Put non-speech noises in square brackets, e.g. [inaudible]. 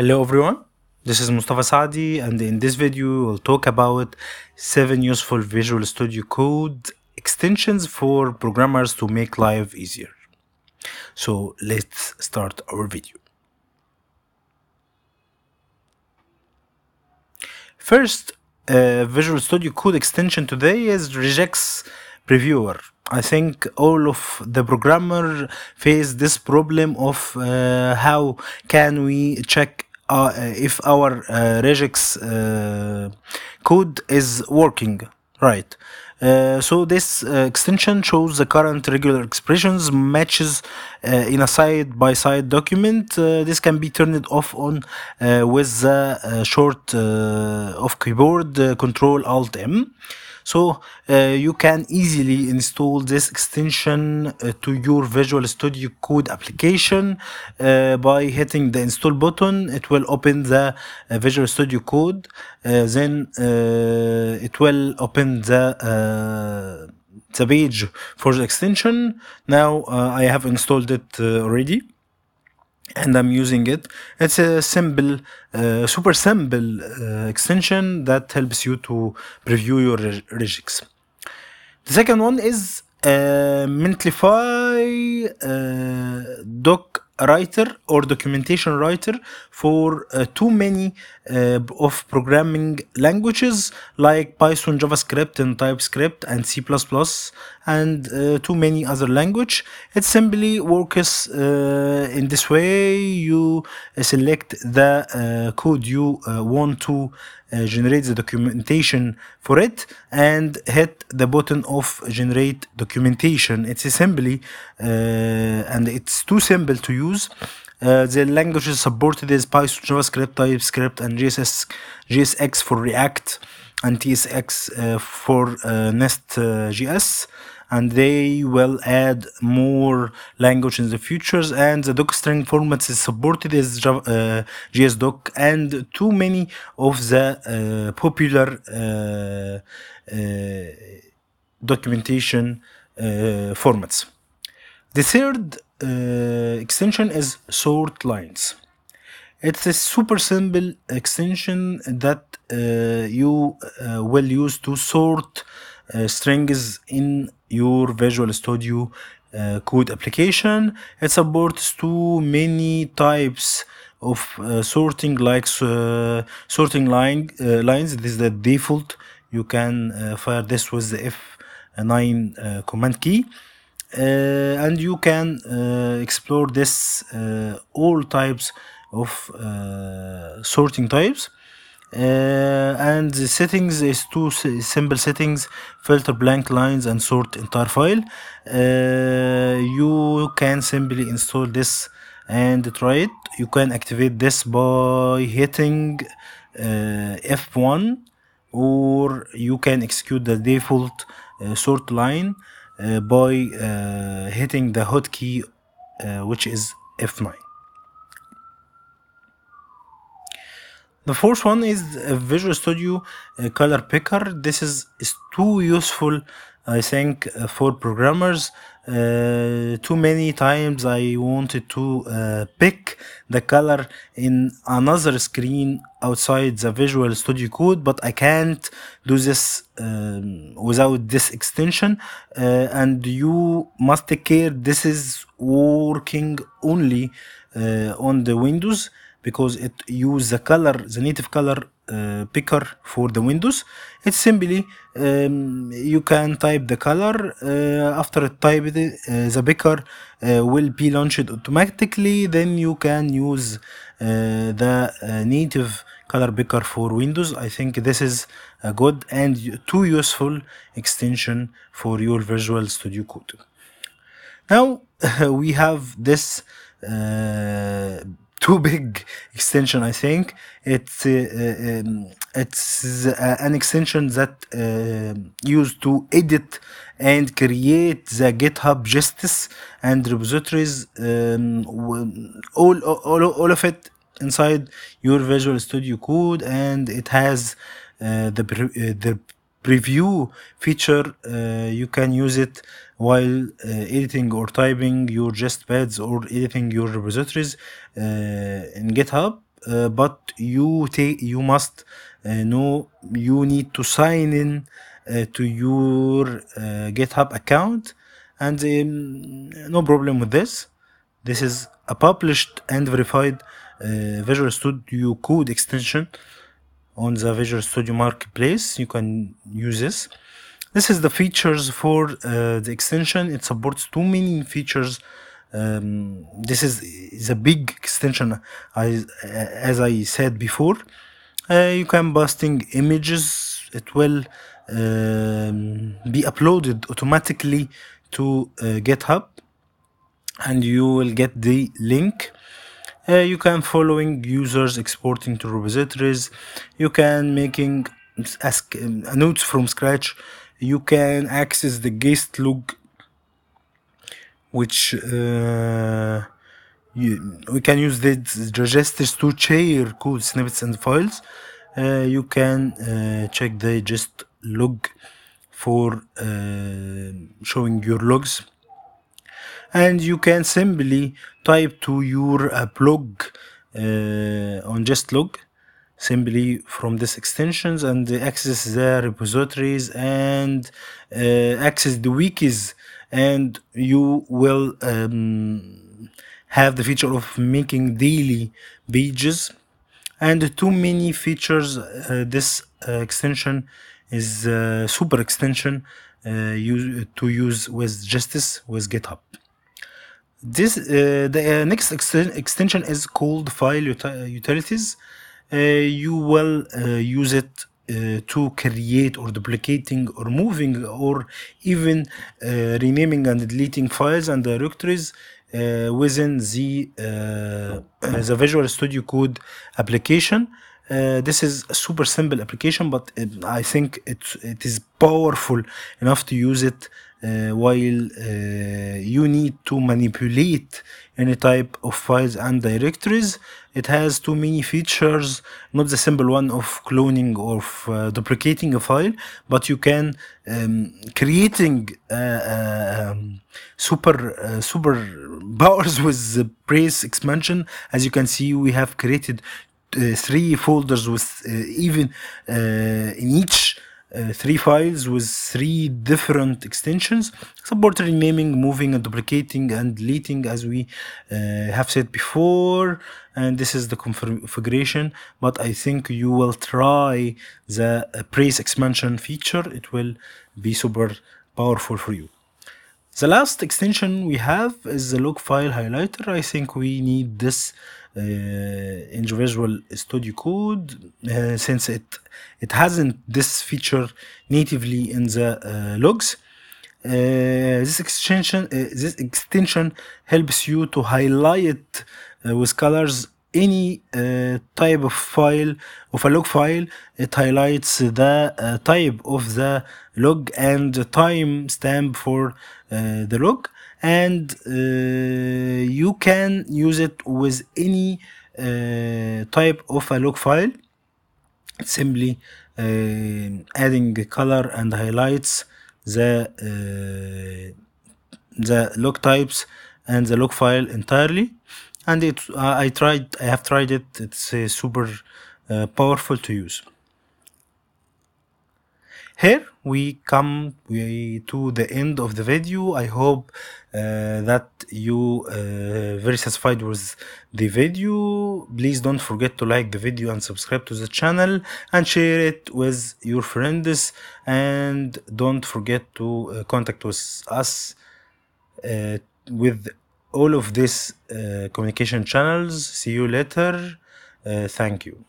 Hello everyone, this is Mustafa Saadi and in this video we'll talk about 7 useful Visual Studio Code extensions for programmers to make life easier. So let's start our video. First uh, Visual Studio Code extension today is regex previewer. I think all of the programmer face this problem of uh, how can we check uh, if our uh, regex uh, code is working right. Uh, so this uh, extension shows the current regular expressions matches uh, in a side-by-side document. This can be turned off on with the short of keyboard Control Alt M. So uh, you can easily install this extension uh, to your Visual Studio Code application uh, by hitting the install button. It will open the Visual Studio Code. Then it will open the the page for the extension. Now uh, I have installed it uh, already and I'm using it. It's a simple, uh, super simple uh, extension that helps you to preview your reg- regex. The second one is uh, Mintlify uh, doc writer or documentation writer for uh, too many uh, of programming languages like Python, JavaScript, and TypeScript, and C++, and uh, too many other language. It simply works uh, in this way. You uh, select the uh, code you uh, want to uh, generate the documentation for it and hit the button of generate documentation. It's simply uh, and it's too simple to use. Uh, the languages supported is Python, JavaScript, TypeScript, and JSS, JSX for React, and TSX uh, for uh, Nest.js. and they will add more language in the futures. And the docstring formats is supported is Java, uh, JSDoc, and too many of the uh, popular uh, uh, documentation uh, formats. The third uh, extension is sort lines. It's a super simple extension that uh, you uh, will use to sort uh, strings in your Visual Studio uh, Code application. It supports too many types of uh, sorting, like uh, sorting line uh, lines. This is the default. You can uh, fire this with the F9 uh, command key uh, and you can uh, explore this uh, all types of uh, sorting types. Uh, and the settings is two simple settings filter blank lines and sort entire file. Uh, you can simply install this and try it. You can activate this by hitting uh, F1 or you can execute the default uh, sort line. uh, by uh, hitting the hotkey uh, which is F9. The fourth one is Visual Studio Color Picker. This is, is too useful, I think, uh, for programmers. Uh, too many times I wanted to uh, pick the color in another screen outside the Visual Studio Code, but I can't do this um, without this extension. Uh, and you must take care. This is working only uh, on the Windows because it use the color the native color uh, picker for the windows. It's simply um, you can type the color uh, after it type it uh, the picker uh, will be launched automatically. Then you can use uh, the uh, native color picker for windows. I think this is a good and too useful extension for your visual studio code. Now [laughs] we have this too big extension. I think it's uh, um, it's uh, an extension that uh, used to edit and create the GitHub gists and repositories. Um, all, all all of it inside your Visual Studio Code, and it has uh, the pre- uh, the preview feature. You can use it while uh, editing or typing your jest pads or editing your repositories uh, in GitHub. uh, but you take you must know you need to sign in to your GitHub account, and um, no problem with this. This is a published and verified uh, Visual Studio Code extension on the Visual Studio Marketplace. You can use this. This is the features for uh, the extension. It supports too many features. Um, this is, is a big extension, I, as I said before. Uh, you can posting images. It will um, be uploaded automatically to uh, GitHub, and you will get the link. Uh, you can following users exporting to repositories. You can making ask um, notes from scratch. You can access the gist log, which uh, you, we can use the registers to share code snippets and files. Uh, you can uh, check the gist log for uh, showing your logs and you can simply type to your uh, blog uh, on gist log simply from this extensions and access the repositories and uh, access the wikis. And you will um, have the feature of making daily pages. And too many features uh, this uh, extension is a super extension uh, use, to use with gists with github. This uh, the uh, next ext- extension is called file uti- utilities. uh, you will uh, use it uh, to create or duplicating or moving or even uh, renaming and deleting files and directories uh, within the uh, uh, [coughs] the Visual Studio Code application. Uh, this is a super simple application, but it, I think it it is powerful enough to use it uh, while uh, you need to manipulate any type of files and directories. It has too many features, not the simple one of cloning or of, uh, duplicating a file, but you can um, creating uh, um, super uh, super [laughs] powers with the brace expansion. As you can see, we have created three folders with uh, even uh, in each uh, three files with three different extensions support renaming moving and duplicating and deleting as we uh, have said before. And this is the configuration but i think you will try the uh, brace expansion feature. It will be super powerful for you. The last extension we have is the log file highlighter. I think we need this uh, in Visual Studio Code uh, since it it hasn't this feature natively in the uh, logs. This extension this extension helps you to highlight with colors any uh, type of file of a log file it highlights the uh, type of the log and the time stamp for uh, the log and uh, you can use it with any uh, type of a log file. Simply uh, adding color and highlights the uh, the log types and the log file entirely. And it I tried I have tried it. It's uh, super uh, powerful to use. Here we come we, to the end of the video. I hope uh, that you uh, very satisfied with the video. Please don't forget to like the video and subscribe to the channel and share it with your friends. And don't forget to uh, contact with us uh, with all of these uh, communication channels. See you later. Uh, thank you